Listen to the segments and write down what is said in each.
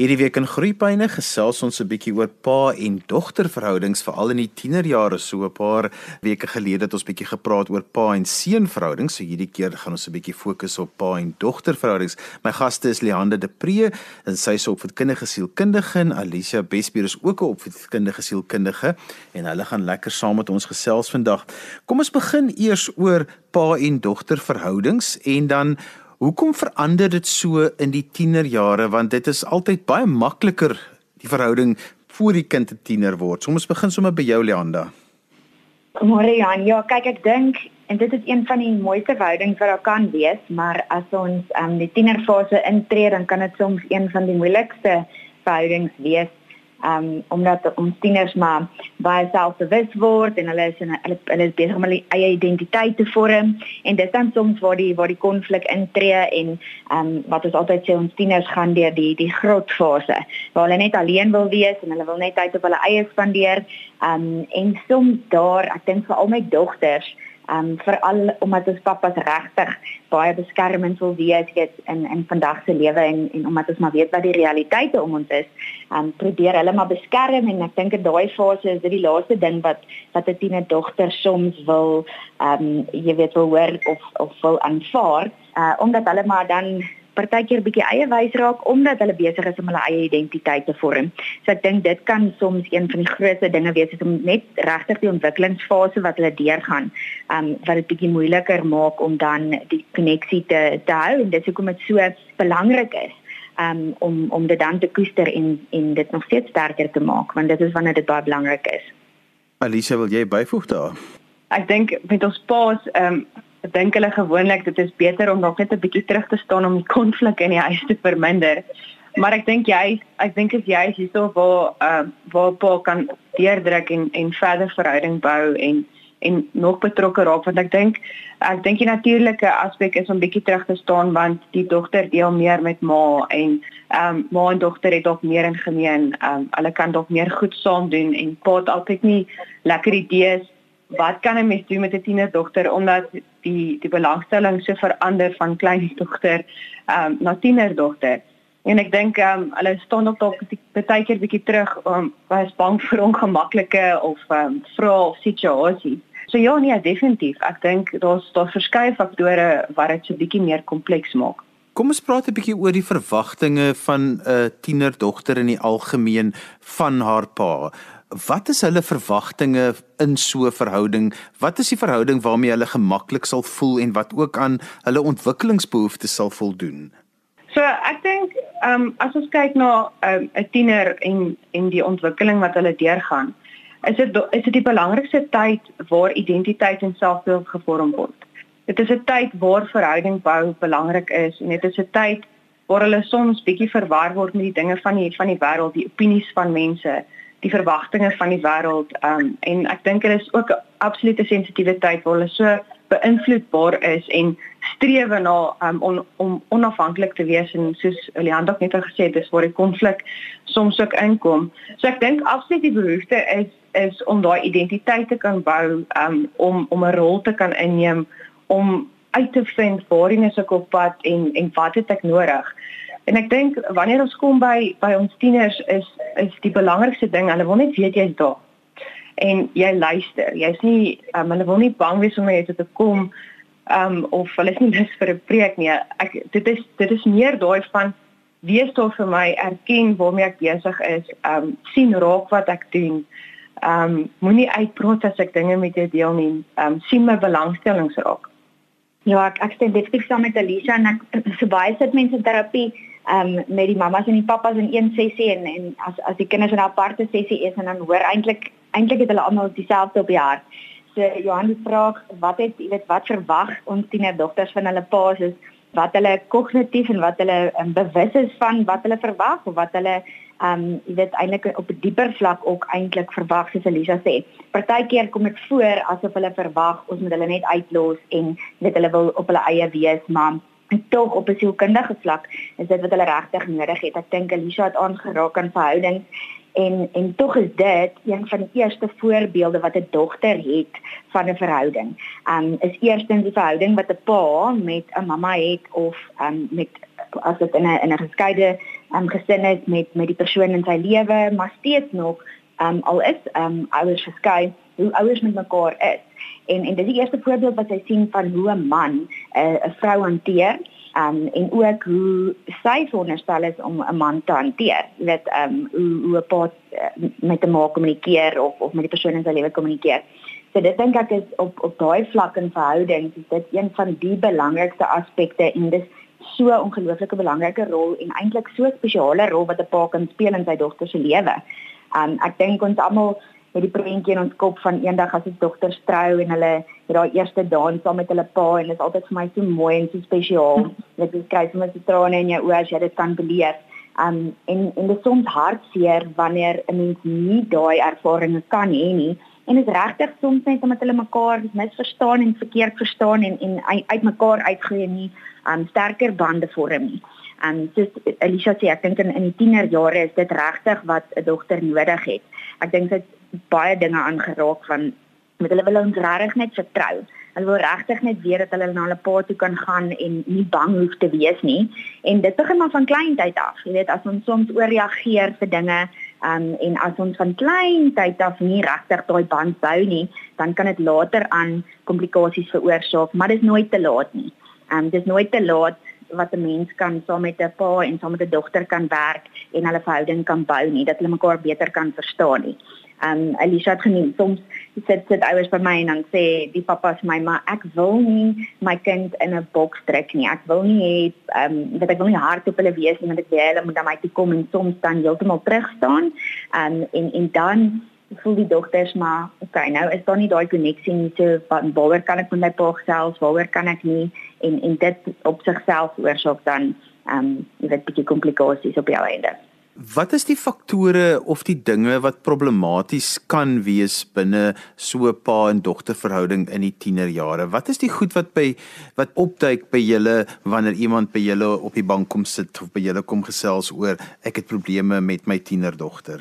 Hierdie week in Groepyne gesels ons 'n bietjie oor pa en dogter verhoudings veral in die tienerjare. So 'n paar weke gelede het ons bietjie gepraat oor pa en seun verhoudings. So hierdie keer gaan ons 'n bietjie fokus op pa en dogter verhoudings. My gaste is Leande de Pre en sy is opvoedkundige sielkundige en Alicia Besbier is ook 'n opvoedkundige sielkundige en hulle gaan lekker saam met ons gesels vandag. Kom ons begin eers oor pa en dogter verhoudings en dan Hoekom verander dit so in die tienerjare want dit is altyd baie makliker die verhouding voor die kind 'n tiener word. So ons begin sommer by jou Leanda. Môre Jan, ja, kyk ek dink en dit is een van die mooiste verhoudings wat daar kan wees, maar as ons um, die tienerfase intree, dan kan dit soms een van die moeilikste verhoudings wees um omdat ons tieners maar baie selfbewus word en hulle is in hulle hulle is besig om hulle eie identiteit te vorm. En dit dan soms waar die waar die konflik intree en um wat ons altyd sê ons tieners gaan deur die die grotfase waar hulle net alleen wil wees en hulle wil net tyd op hulle eie spandeer. Um en soms daar ek dink vir al my dogters um veral omdat ons pappas regtig baie beskermend wil wees weet in in vandag se lewe en en omdat ons maar weet wat die realiteite om ons is um probeer hulle maar beskerm en ek dink in daai fase is dit die laaste ding wat wat 'n tiener dogter soms wil um jy weet wil hoor of of wil aanvaar uh omdat hulle maar dan partykeer bietjie eie wys raak omdat hulle besig is om hulle eie identiteit te vorm. So ek dink dit kan soms een van die grootste dinge wees is om net regtig die ontwikkelingsfase wat hulle deurgaan, um wat dit bietjie moeiliker maak om dan die koneksie te te hou en dit is hoekom dit so belangrik is um om om dit dan te koester en en dit nog steeds sterker te maak want dit is wanneer dit baie belangrik is. Alicia, wil jy byvoeg daar? Ek dink met ons paas um Ek dink hulle gewoonlik dit is beter om nog net 'n bietjie terug te staan om die konflik in die huis te verminder. Maar ek dink jy, ek dink as jy hierso waar ehm uh, waar pa kan deurdruk en en verder verhouding bou en en nog betrokke raak want ek dink ek dink die natuurlike aspek is om bietjie terug te staan want die dogter deel meer met ma en ehm um, ma en dogter het ook meer in gemeen. Ehm um, hulle kan dalk meer goed saam doen en pa het altyd nie lekker idees wat kan 'n mens doen met 'n tienerdogter omdat die die belangstelling so verander van klein dogter um, na tienerdogter. En ek dink um, hulle staan ook dalk baie keer bietjie terug om um, baie bang vir ongemaklike of um, vrae of situasies. So ja, nee, definitief. Ek dink daar's daar verskeie faktore wat dit so bietjie meer kompleks maak. Kom ons praat 'n bietjie oor die verwagtinge van 'n tienerdogter in die algemeen van haar pa wat is hulle verwagtinge in so 'n verhouding? Wat is die verhouding waarmee hulle gemaklik sal voel en wat ook aan hulle ontwikkelingsbehoeftes sal voldoen? So ek dink, ehm um, as ons kyk na ehm, 'n um, tiener en en die ontwikkeling wat hulle deurgaan, is dit is dit die belangrikste tyd waar identiteit en selfbeeld gevorm word. Dit is 'n tyd waar verhouding bou belangrik is en dit is 'n tyd waar hulle soms bietjie verwar word met die dinge van die van die wêreld, die opinies van mense die verwagtinge van die wêreld um en ek dink dit is ook 'n absolute sensitiwiteit waar hulle so beïnvloedbaar is en streef na um on, om onafhanklik te wees en soos Leandro net al gesê het dis waar die konflik soms ook inkom. So ek dink absoluut die behoefte is is om daai identiteit te kan bou um om om 'n rol te kan inneem om uit te vind waarheen is ek op pad en en wat het ek nodig. En ek dink wanneer ons kom by by ons tieners is is die belangrikste ding, hulle wil net weet jy's daar. En jy luister. Jy's nie um, hulle wil nie bang wees om net te kom um of hulle is nie lus vir 'n preek nie. Ek dit is dit is meer daai van wees daar vir my, erken waarmee ek besig is, um sien raak wat ek doen. Um moenie uitpraat as ek dinge met jou deel nie. Um sien my belangstellings raak. Ja, ek ek stem definitief saam met Alicia en ek so baie sit mense in terapie um met die mammas en die pappas in een sessie en en as as die kinders in 'n aparte sessie is en dan hoor eintlik eintlik het hulle almal dieselfde op die hart. So Johan die vraag wat het jy weet wat verwag ons tienerdogters van hulle paas is wat hulle kognitief en wat hulle um, bewus is van wat hulle verwag of wat hulle um jy weet eintlik op 'n dieper vlak ook eintlik verwag soos Elisa sê. Partykeer kom dit voor asof hulle verwag ons moet hulle net uitlos en weet hulle wil op hulle eie wees, maar tog op 'n sielkundige vlak is dit wat hulle regtig nodig het. Ek dink Alicia het aangeraak aan verhoudings en en tog is dit een van die eerste voorbeelde wat 'n dogter het van 'n verhouding. Um is eerstens die verhouding wat 'n pa met 'n mamma het of um met as dit in 'n in 'n geskeide um, gesin is met met die persoon in sy lewe, maar steeds nog um, al is um, ouers geskei, hoe ouers met mekaar is. En en dis die eerste voorbeeld wat sy sien van hoe 'n man 'n uh, vrou hanteer um, en ook hoe sy veronderstel is om 'n man te hanteer. Weet, um, hoe hoe 'n pa uh, met 'n ma kommunikeer of of met die persoon in sy lewe kommunikeer. So dit dink ek is op op daai vlak in verhoudings is dit een van die belangrikste aspekte en dis so 'n ongelooflike belangrike rol en eintlik so 'n spesiale rol wat 'n pa kan speel in sy dogter se lewe. Um ek dink ons almal het die prentjie in ons kop van eendag as ons dogters trou en hulle het daai eerste dans saam met hulle pa en dit is altyd vir my so mooi en so spesiaal. Dit is kry sommer so trane in jou oë as jy dit kan beleef. Um en en dit is soms hartseer wanneer 'n mens nie daai ervarings kan hê nie en dit is regtig soms net omdat hulle mekaar misverstaan en verkeerd verstaan en en uit mekaar uitgroei nie um sterker bande vorm nie. Um soos Alicia sê, ek dink in in die tienerjare is dit regtig wat 'n dogter nodig het. Ek dink dit baie dinge aangeraak van met hulle wil ons regtig net vertrou. Hulle wil regtig net weet dat hulle na hulle pa toe kan gaan en nie bang hoef te wees nie. En dit begin maar van kleintyd af. Jy weet as ons soms ooreageer vir dinge um, en as ons van kleintyd af nie regtig daai band bou nie, dan kan dit later aan komplikasies veroorsaak, maar dit is nooit te laat nie. Ehm um, dis nooit te laat wat 'n mens kan saam met 'n pa en saam met 'n dogter kan werk en hulle verhouding kan bou nie dat hulle mekaar beter kan verstaan nie. Ehm um, Alicia het genoem soms sit sit ouers by my en dan sê die pappa vir my maar ek wil nie my kind in 'n boks trek nie. Ek wil nie hê ehm um, dat ek wil nie hard op hulle wees nie want ek weet hulle moet dan my toe kom en soms dan heeltemal terug staan. Ehm um, en en dan voel die dogters maar okay nou is daar nie daai koneksie nie so van waaroor kan ek met my pa gesels waaroor kan ek nie en en dit op sigself oorsaak dan ehm um, jy weet bietjie komplikasies op jou einde. Wat is die faktore of die dinge wat problematies kan wees binne so 'n pa en dogter verhouding in die tienerjare? Wat is die goed wat by wat opduik by julle wanneer iemand by julle op die bank kom sit of by julle kom gesels oor ek het probleme met my tienerdogter?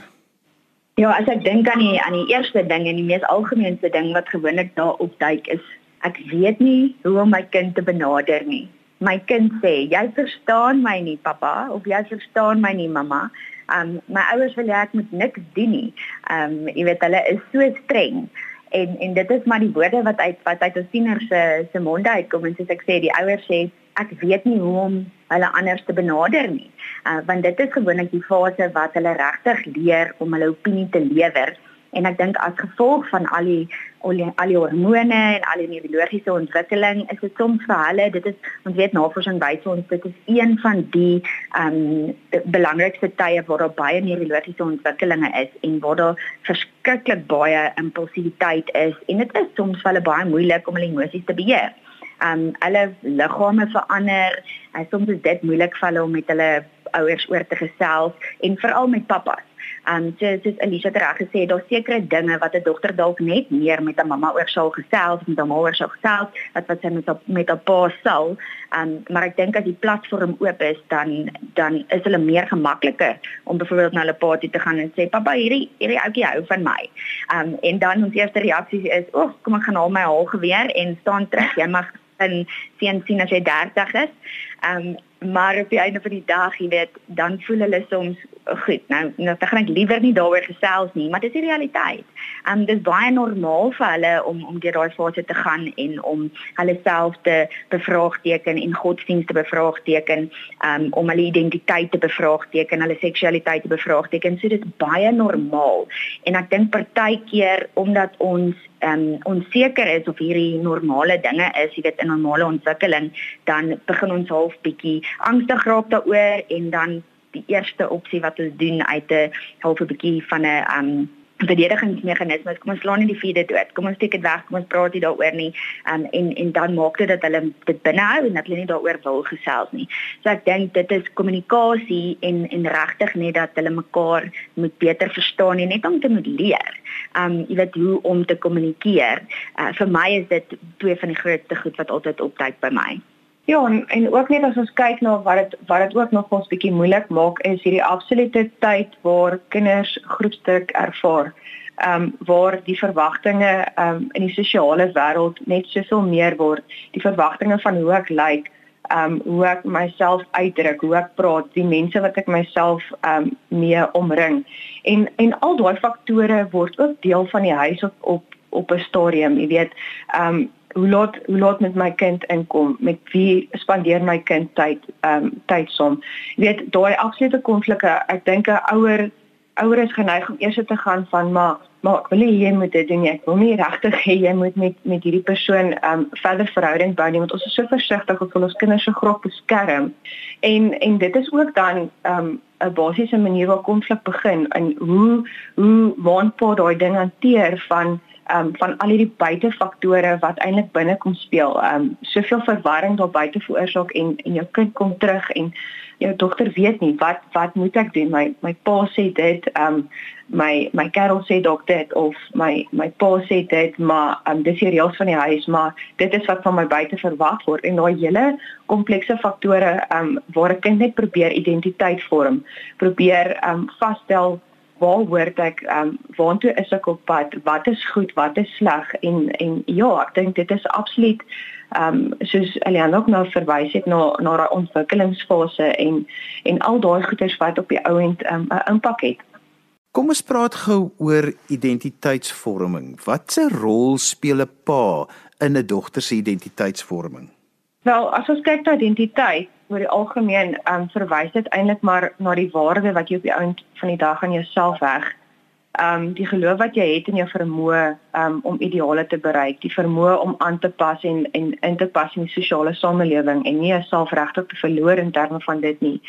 Ja, as ek dink aan die aan die eerste ding en die mees algemeenste ding wat gewoonlik daar opduik is, ek weet nie hoe om my kind te benader nie. My kind sê, "Jy verstaan my nie, pappa," of "Jy verstaan my nie, mamma." Um my ouers wil hê ek moet niks doen nie. Um jy weet hulle is so streng en en dit is maar die woorde wat uit wat uit ons tieners se se monde uitkom en soos ek sê die ouers sê ek weet nie hoe om hulle anders te benader nie uh, want dit is gewoonlik die fase wat hulle regtig leer om hulle opinie te lewer en ek dink as gevolg van al die al die, hormone en al die neurologiese ontwikkeling is dit soms vir hulle dit is ons weet navorsing wys ons dit is een van die ehm um, belangrikste tye waar daar baie neurologiese ontwikkelinge is en waar daar verskriklik baie impulsiwiteit is en dit is soms vir hulle baie moeilik om hulle emosies te beheer. Ehm um, hulle liggame verander. Uh, soms is dit moeilik vir hulle om met hulle ouers oor te gesels en veral met pappas. Um so soos Elise reg gesê, daar's sekere dinge wat 'n dogter dalk net meer met 'n mamma oor sal gesels, met 'n ma oor sal gesels, as wat sy met op, met 'n pa sal. Um maar ek dink as die platform oop is, dan dan is hulle meer gemakliker om byvoorbeeld na hulle pa toe te gaan en sê, "Pappa, hierdie hierdie ouetjie hou van my." Um en dan ons eerste reaksie is, "O, oh, kom ek gaan haal my haalgeweer en staan terug. Jy mag in sien sien as jy 30 is." Um maar op die einde van die dag, jy weet, dan voel hulle soms goed. Nou, nou dan gaan ek liewer nie daaroor gesels nie, maar dit is die realiteit. Um dis baie normaal vir hulle om om deur daai fase te gaan en om hulle self te bevraagteken en godsdienst te bevraagteken, um om hulle identiteit te bevraagteken, hulle seksualiteit te bevraagteken. So dit is baie normaal. En ek dink partykeer omdat ons um onseker is of hierdie normale dinge is, jy weet in normale ontwikkeling, dan begin ons half bietjie angstig raak daaroor en dan die eerste opsie wat ons doen uit 'n halfe bietjie van 'n um verdedigingsmeganisme. Kom ons laat nie die vierde dood. Kom ons steek dit weg. Kom ons praat nie daaroor nie. Um en en dan maak dit dat hulle dit binnehou en dat hulle nie daaroor wil gesels nie. So ek dink dit is kommunikasie en en regtig net dat hulle mekaar moet beter verstaan en net om te moet leer. Um jy weet hoe om te kommunikeer. Uh, vir my is dit twee van die grootste goed wat altyd opduik by my. Ja, en, en ook net as ons kyk na wat dit wat dit ook nog ons bietjie moeilik maak is hierdie absolute tyd waar kinders groepsdruk ervaar. Ehm um, waar die verwagtinge ehm um, in die sosiale wêreld net soveel meer word. Die verwagtinge van hoe ek lyk, um hoe ek myself uitdruk, hoe ek praat, die mense wat ek myself um mee omring. En en al daai faktore word ook deel van die huis op op op 'n stadium, jy weet, um hoe laat hoe laat met my kind inkom, met wie spandeer my kind tyd, um tyd saam. Jy weet, daai absolute konflikte, ek dink 'n ouer ouer is geneig om eers te gaan van maar maar ek wil nie jy moet dit doen nie. Ek wil nie regtig hê jy moet met met hierdie persoon um verder verhouding bou nie want ons is so versigtig om ons kinders so groot beskerm. En en dit is ook dan um 'n basiese manier waar konflik begin en hoe hoe waanpa daai ding hanteer van um van al hierdie buitefaktore wat eintlik binne kom speel. Um soveel verwarring daar buite veroorsaak en en jou kind kom terug en jou dogter weet nie wat wat moet ek doen? My my pa sê dit, um my my kerel sê dalk dit of my my pa sê dit, maar um dis die reëls van die huis, maar dit is wat van my buite verwag word en daai hele komplekse faktore um waar 'n kind net probeer identiteit vorm, probeer um vasstel waar hoort ek ehm um, waartoe is ek op pad wat is goed wat is sleg en en ja ek dink dit is absoluut ehm um, soos Eliane ook nou verwys het na na daai ontwikkelingsfase en en al daai goeders wat op die ou end ehm, 'n um, impak het Kom ons praat gou oor identiteitsvorming. Wat 'n rol speel 'n pa in 'n dogter se identiteitsvorming? Wel, as ons kyk na identiteit, oor die algemeen um, verwys dit eintlik maar na die waarde wat jy op die ount van die dag aan jouself heg. Um die geloof wat jy het in jou vermoë um om ideale te bereik, die vermoë om aan te pas en en in te pas in die sosiale samelewing en nie jouself regtig te verloor in terme van dit nie.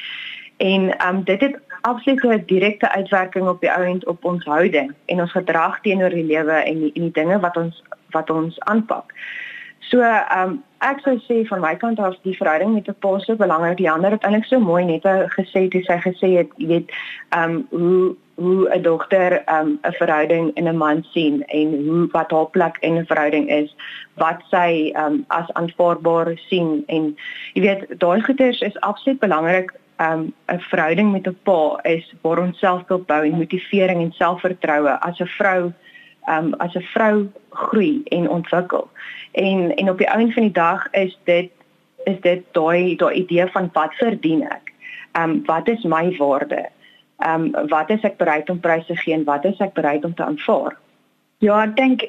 En um dit het absoluut 'n direkte uitwerking op die ount op ons houding en ons gedrag teenoor die lewe en die, en die dinge wat ons wat ons aanpak. So um ek sou sê van my kant af die verhouding met 'n pa so belangrik. Die ander het eintlik so mooi net gesê toe sy gesê het, jy weet, um hoe hoe 'n dogter um 'n verhouding in 'n man sien en hoe wat haar plek in 'n verhouding is, wat sy um as aanvaarbaar sien en jy weet, daai goeders is absoluut belangrik. Um 'n verhouding met 'n pa is waar ons selfbeeld bou en motivering en selfvertroue as 'n vrou um as 'n vrou groei en ontwikkel. En en op die einde van die dag is dit is dit daai daai idee van wat verdien ek? Um wat is my waarde? Um wat is ek bereid om prys te gee en wat is ek bereid om te aanvaar? Ja, ek dink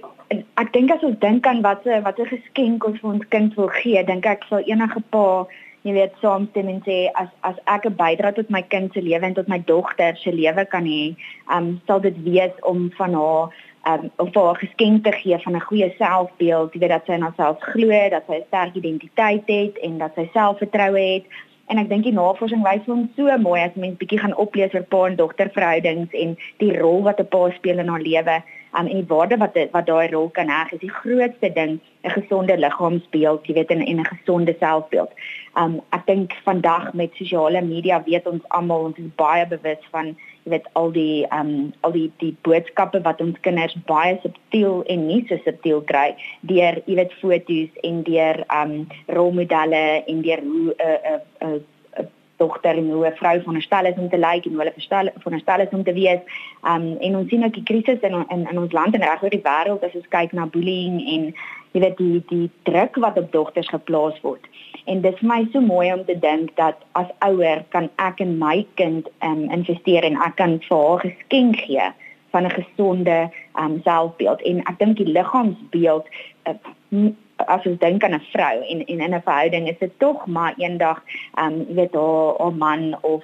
ek dink as ons dink aan wat 'n wat 'n geskenk ons vir ons kind wil gee, dink ek sal enige pa jy weet saamstem en sê as as ek 'n bydrae tot my kind se lewe en tot my dogter se lewe kan hê, um sal dit wees om van haar um, om vir haar geskenk te gee van 'n goeie selfbeeld, jy weet dat sy in haarself glo, dat sy 'n sterk identiteit het en dat sy selfvertroue het. En ek dink die navorsing wys ons so mooi as mens bietjie gaan oplees oor pa en dogter verhoudings en die rol wat 'n pa speel in haar lewe um, en die waarde wat dit wat daai rol kan hê is die grootste ding 'n gesonde liggaamsbeeld jy weet en 'n gesonde selfbeeld. Um ek dink vandag met sosiale media weet ons almal ons is baie bewus van jy weet al die um al die die boodskappe wat ons kinders baie subtiel en nie so subtiel kry deur jy weet foto's en deur um rolmodelle en deur hoe 'n uh, 'n uh, uh, dogter en hoe 'n vrou veronderstel is om te lyk en hoe hulle verstel veronderstel is om te wees. Um en ons sien ook die krisis in in in ons land en reg oor die wêreld as ons kyk na bullying en jy weet die die druk wat op dogters geplaas word. En dit is my so mooi om te dink dat as ouer kan ek in my kind um investeer en ek kan vir haar geskenk gee van 'n gesonde um selfbeeld en ek dink die liggaamsbeeld uh, as ons dink aan 'n vrou en en in 'n verhouding is dit tog maar eendag ehm um, weet haar haar man of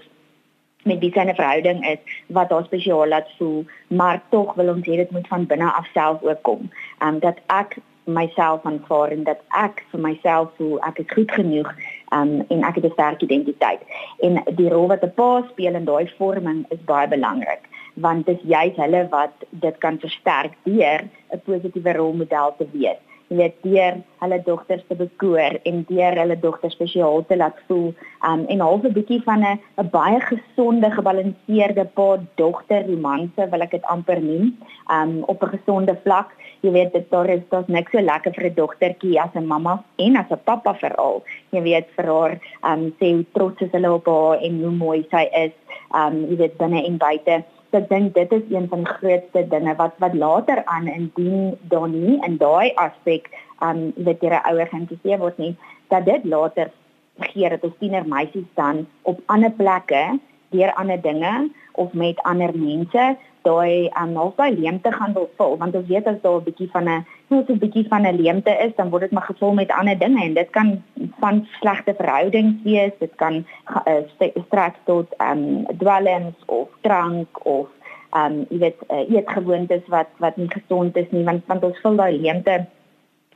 met wie sy 'n verhouding is wat haar spesiaal laat voel, maar tog wil ons hê dit moet van binne af self ook kom. Ehm um, dat ek myself aanvaar en dat ek vir myself voel ek is goed genoeg um, en ek het 'n sterk identiteit. En die rol wat 'n pa speel in daai vorming is baie belangrik want dit is juist hulle wat dit kan versterk deur 'n positiewe rolmodel te wees jy weet deur hulle dogters te bekoor en deur hulle dogters spesiaal te laat voel. Um, en half 'n bietjie van 'n 'n baie gesonde gebalanseerde pa dogter romanse wil ek dit amper noem um, op 'n gesonde vlak. Jy weet dit daar is daar's niks so lekker vir 'n dogtertjie as 'n mamma en as 'n pappa veral jy weet vir haar um, sê hoe trots is hulle op haar en hoe mooi sy is um, jy weet binne en buite Ek dink dit is een van die grootste dinge wat wat later aan indien dan nie in daai aspek aan um, weet jy 'n ouer geïnteresseerd word nie dat dit later gee dat ons tienermeisies dan op ander plekke deur ander dinge of met ander mense daai um, half daai leemte gaan wil vul. Want ons weet as daar 'n bietjie van 'n net 'n bietjie van 'n leemte is dan word dit maar gevul met ander dinge en dit kan van slegte verhoudings wees. Dit kan uh, strek tot um dwelms of drank of um jy weet uh, eetgewoontes wat wat nie gesond is nie want want ons vul daai leemte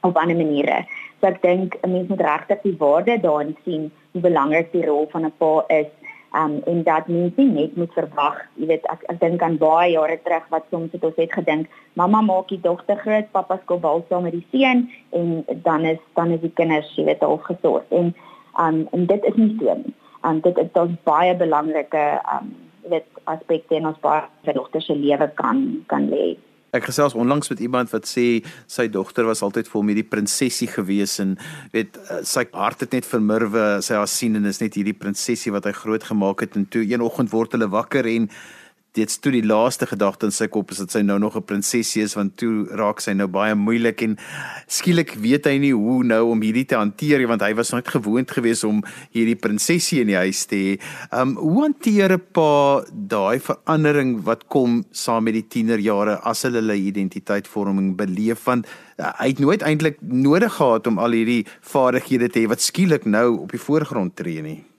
op ander maniere. So ek dink 'n mens moet regtig die waarde daarin sien hoe belangrik die rol van 'n pa is um en dat mens nie net moet verwag jy weet ek ek dink aan baie jare terug wat soms het ons het gedink mamma maak die dogter groot pappa skop bal saam met die seun en dan is dan is die kinders jy weet al gesorg en um en dit is nie so nie. Um dit is dan baie belangrike um weet aspekte in ons baie dogter se lewe kan kan lê Ek gesels onlangs met iemand wat sê sy dogter was altyd vir hom hierdie prinsesie gewees en weet eh, sy hart het net vermurwe sy haar sien en is net hierdie prinsesie wat hy groot gemaak het en toe een oggend word hulle wakker en dit's toe die laaste gedagte in sy kop is dat sy nou nog 'n prinsesie is want toe raak sy nou baie moeilik en skielik weet hy nie hoe nou om hierdie te hanteer want hy was net gewoond geweest om hierdie prinsesie in die huis te hê. Um hoe hanteer 'n pa daai verandering wat kom saam met die tienerjare as hulle hulle identiteitsvorming beleef want uh, hy het nooit eintlik nodig gehad om al hierdie vaardighede te hê wat skielik nou op die voorgrond tree nie.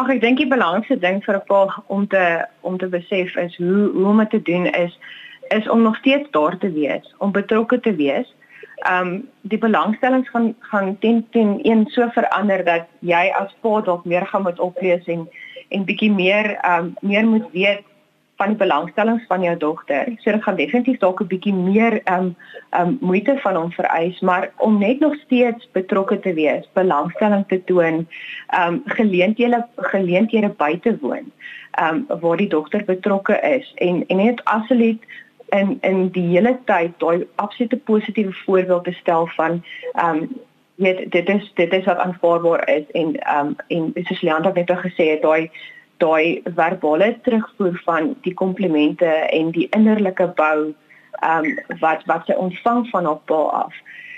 Ag ek dink die belangrikste ding vir 'n pa om te om te besef is hoe hoe om dit te doen is is om nog steeds daar te wees, om betrokke te wees. Um die belangstellings gaan gaan teen teen een so verander dat jy as pa dalk meer gaan moet oplees en en bietjie meer um meer moet weet van die belangstellings van jou dogter. So dit gaan definitief dalk 'n bietjie meer um um moeite van hom vereis, maar om net nog steeds betrokke te wees, belangstelling te toon, um geleenthede geleenthede by te woon, um waar die dogter betrokke is en en net absoluut in in die hele tyd daai absolute positiewe voorbeeld te stel van um weet dit is dit is wat aanvaarbaar is en um en soos Leandra net gesê het daai daai verbale terugvoer van die komplimente en die innerlike bou ehm um, wat wat sy ontvang van haar pa af.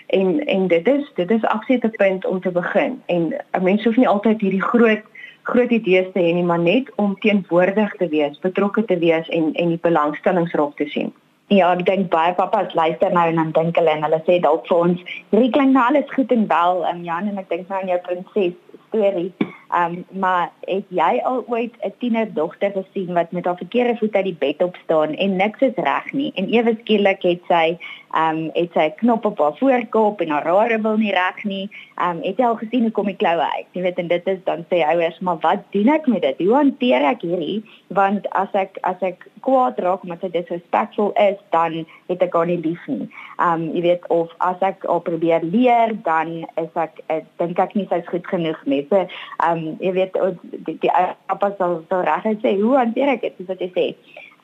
En en dit is dit is absolute punt om te begin. En 'n mens hoef nie altyd hierdie groot groot idees te hê nie, maar net om teenwoordig te wees, betrokke te wees en en die belangstellingsrol te sien. Ja, ek dink baie papas luister nou en dan dink hulle en hulle sê dalk vir ons, hierdie klink nou alles goed en wel, um, Jan en ek dink nou aan jou prinses storie. Ehm um, maar het jy al ooit 'n tienerdogter gesien wat met haar verkeerde voet uit die bed op staan en niks is reg nie en ewe skielik het sy ehm um, het sy knop op haar voorkop en haar hare wil nie reg nie. Ehm um, het jy al gesien hoe kom die kloue uit? Jy weet en dit is dan sê ouers, maar wat doen ek met dit? Hoe hanteer ek hierdie? Want as ek as ek kwaad raak omdat sy disrespectful is, dan het ek haar nie lief nie. Ehm um, jy weet of as ek al probeer leer, dan is ek uh, dink ek nie sy's goed genoeg nie. So ehm um, jy weet die die pappa sal so reg sê hoe hanteer ek dit? Dis wat jy sê.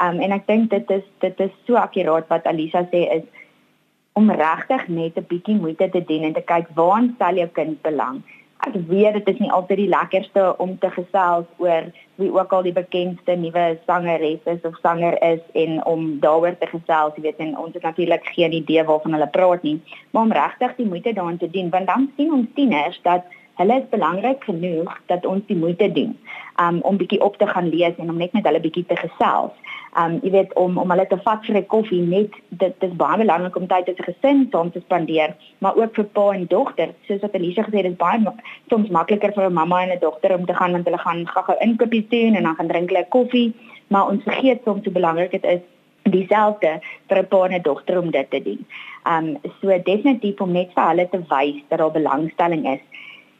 Ehm um, en ek dink dit is dit is so akkuraat wat Alisa sê is om regtig net 'n bietjie moeite te doen en te kyk waar stel jou kind belang. Ek weet dit is nie altyd die lekkerste om te gesels oor wie ook al die bekendste nuwe sangeres is of sanger is en om daaroor te gesels, jy weet en ons het natuurlik geen idee waarvan hulle praat nie, maar om regtig die moeite daarin te doen want dan sien ons tieners dat hulle is belangrik genoeg dat ons die moeite doen um, om bietjie op te gaan lees en om net met hulle bietjie te gesels. Um jy weet om om hulle te vat vir 'n koffie net dit dis baie belangrik om tyd met die gesin saam te spandeer, maar ook vir pa en dogter. Soos wat Elise gesê het, dit is baie soms makliker vir 'n mamma en 'n dogter om te gaan want hulle gaan gou-gou inkopies doen en dan gaan drink hulle koffie, maar ons vergeet soms hoe belangrik dit is dieselfde vir 'n pa en 'n dogter om dit te doen. Um so definitief om net vir hulle te wys dat daar belangstelling is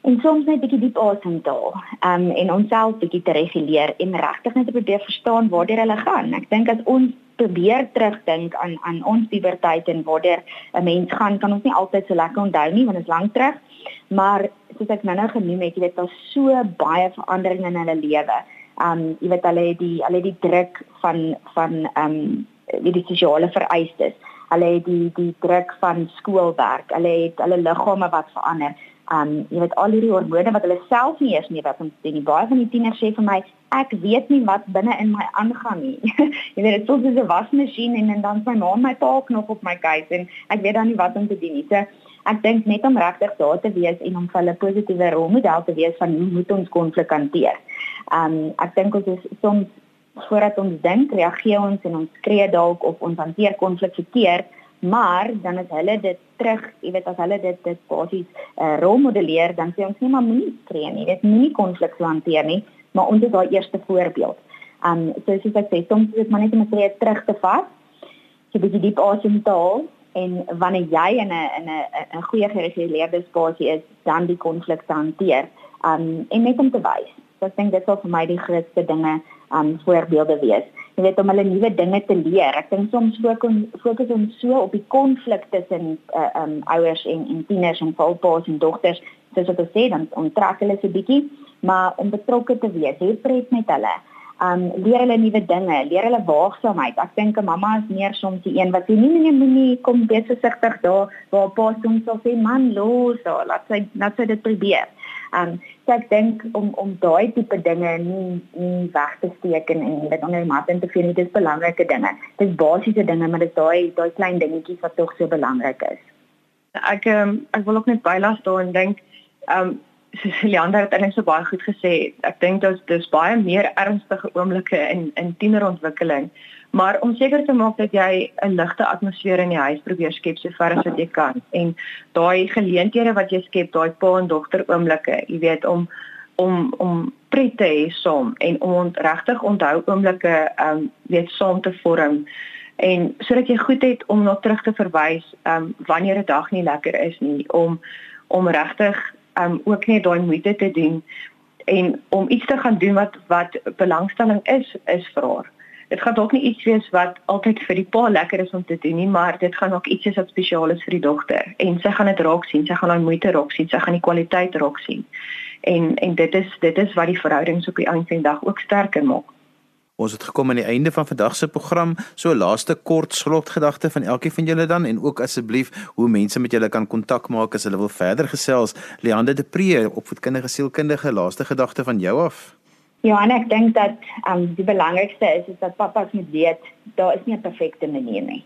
en soms net 'n bietjie diep asem te haal. Um en onsself bietjie te reguleer en regtig net probeer verstaan waartoe hulle gaan. Ek dink as ons probeer terugdink aan aan ons puberteit en waartoe 'n mens gaan, kan ons nie altyd so lekker onthou nie want dit is lank terug. Maar soos ek nou-nou genoem het, jy weet daar's so baie veranderinge in hulle lewe. Um jy weet hulle het die hulle het die druk van van um die sosiale vereistes. Hulle het die die druk van skoolwerk. Hulle het hulle liggame wat verander um jy weet al hierdie hormone wat hulle self nie eens nie wat ons sien nie. Baie van die tieners sê vir my ek weet nie wat binne in my aangaan nie. Jy weet dit voel soos 'n wasmasjien en, en dan my ma my pa knop op my kuit en ek weet dan nie wat om te doen nie. So ek dink net om regtig daar te wees en om vir hulle positiewe rolmodel te wees van hoe moet ons konflik hanteer. Um ek dink ons is soms voordat ons dink, reageer ons en ons skree dalk of ons hanteer konflik verkeerd, maar dan as hulle dit terug, jy weet as hulle dit dit basies uh, rolmodelleer, dan sê ons nie maar moenie skree nie, dit moenie konflik so hanteer nie, maar ons is daai eerste voorbeeld. Um so soos ek sê, soms is dit maar net om 'n skree terug te vat. Jy moet diep asem haal en wanneer jy in 'n in 'n 'n goeie gereguleerde spasie is, dan die konflik hanteer. Um en net om te wys. So ek dink dit sal vir my die grootste dinge um voorbeelde wees. Jy weet om hulle nuwe dinge te leer. Ek dink soms fokus ons so op die konflik tussen uh, um ouers en en tieners en paas en dogters, soos wat ons sê, dan onttrek hulle so bietjie, maar om betrokke te wees, hê pret met hulle um leer hulle nuwe dinge, leer hulle waagsaamheid. Ek dink 'n mamma is meer soms die een wat sê nee nee moenie kom wees versigtig daar waar pa soms sal sê man los, daar, laat sy laat sy dit probeer. Um so ek dink om om daai tipe dinge nie nie weg te steek en en dit onder mat in te vind, dit is belangrike dinge. Dit is basiese dinge, maar dit is daai daai klein dingetjies wat tog so belangrik is. Ek um, ek wil ook net bylas daar en dink um Ceciliander het eintlik so baie goed gesê. Ek dink dit is baie meer ernstige oomblikke in in tienerontwikkeling. Maar om seker te maak dat jy 'n ligte atmosfeer in die huis probeer skep so ver as wat jy kan en daai geleenthede wat jy skep, daai pa en dogter oomblikke, jy weet om om om pret te hê saam en om regtig onthou oomblikke um weet saam te vorm en sodat jy goed het om na terug te verwys um wanneer 'n dag nie lekker is nie om om regtig um ook net daai moeite te doen en om iets te gaan doen wat wat belangstelling is is vir haar. Dit gaan dalk nie iets wees wat altyd vir die pa lekker is om te doen nie, maar dit gaan ook iets wees wat spesiaal is vir die dogter en sy gaan dit raak sien, sy gaan daai moeite raak sien, sy gaan die kwaliteit raak sien. En en dit is dit is wat die verhoudings op die einde van die dag ook sterker maak. Ons het gekom aan die einde van vandag se program. So laaste kort slotgedagte van elkeen van julle dan en ook asseblief hoe mense met julle kan kontak maak as hulle wil verder gesels. Leande de Pre, opvoedkundige sielkundige, laaste gedagte van jou af. Ja, en ek dink dat um die belangrikste is is dat pappas moet weet daar is nie 'n perfekte manier nie.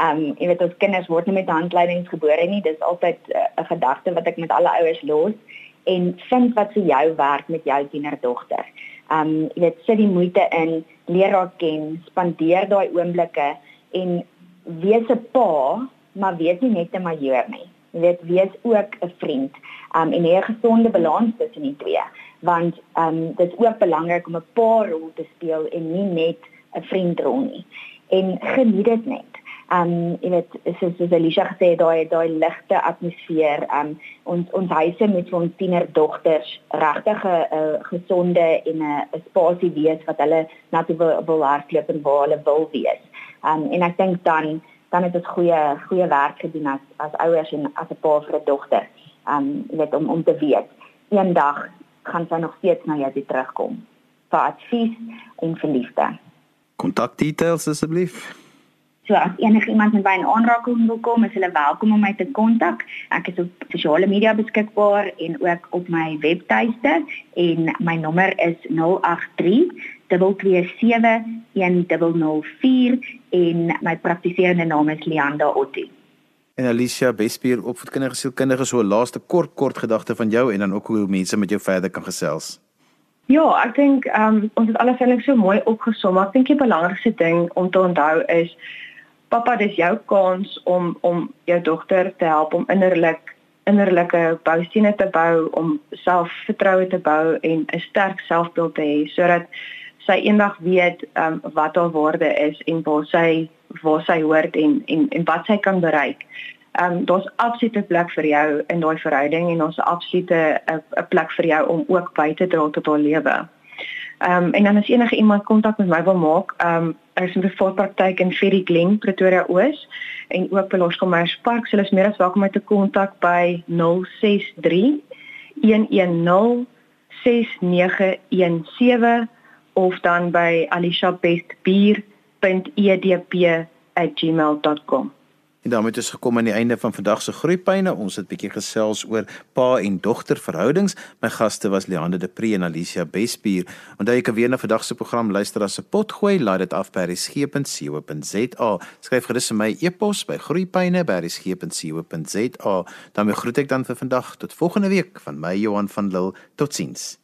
Um jy weet ons kinders word nie met handleidings gebore nie. Dis altyd uh, 'n gedagte wat ek met alle ouers los en vind wat vir jou werk met jou tienerdogter um jy weet sit die moeite in leer haar ken spandeer daai oomblikke en wees 'n pa maar wees nie net 'n majoor nie jy weet wees ook 'n vriend um en hê 'n gesonde balans tussen die twee want um dit is ook belangrik om 'n pa rol te speel en nie net 'n vriendrol nie en geniet dit net um jy weet soos soos Alicia gesê het daai daai ligte atmosfeer um ons ons huise met ons tiener dogters regtig 'n uh, gesonde en 'n spasie wees wat hulle natuurlik wil hardloop en waar hulle wil wees. Um en ek dink dan dan het dit goeie goeie werk gedoen as as ouers en as 'n pa vir 'n dogter. Um jy weet om om te weet eendag gaan sy nog steeds na jou terugkom vir advies en vir liefde. Kontak details asseblief. So as enige iemand met my in aanraking wil kom, is hulle welkom om my te kontak. Ek is op sosiale media beskikbaar en ook op my webtuiste en my nommer is 083 227 1004 en my praktiserende naam is Leanda Otti. En Alicia Bespier opvoedkundige sielkundige so 'n laaste kort kort gedagte van jou en dan ook hoe mense met jou verder kan gesels. Ja, ek dink ehm um, ons het alles eintlik so mooi opgesom. Ek dink die belangrikste ding om te onthou is pappa dis jou kans om om jou dogter te help om innerlik innerlike boustene te bou om selfvertroue te bou en 'n sterk selfbeeld te hê sodat sy eendag weet um, wat haar waarde is en waar sy waar sy hoort en en en wat sy kan bereik. Ehm um, daar's absolute plek vir jou in daai verhouding en ons absolute 'n plek vir jou om ook by te dra tot haar lewe. Ehm um, en dan as enige iemand kontak met my wil maak, ehm um, ek is in die voorpraktyk in Ferry Glen, Pretoria Oos en ook by Loskomers Park. Hulle is meer as welkom om my te kontak by 063 110 6917 of dan by aliciabestbier.edp@gmail.com. En daarmee ons gekom aan die einde van vandag se groeipyne. Ons het 'n bietjie gesels oor pa en dogter verhoudings. My gaste was Leander de Pre en Alicia Bespier. Onthou jy kan weer na vandag se program luister as 'n potgooi. Laai dit af by resgep.co.za. Skryf gerus vir my e-pos by groeipyne@resgep.co.za. daarmee groet ek dan vir vandag tot volgende week van my Johan van Lille. Totsiens.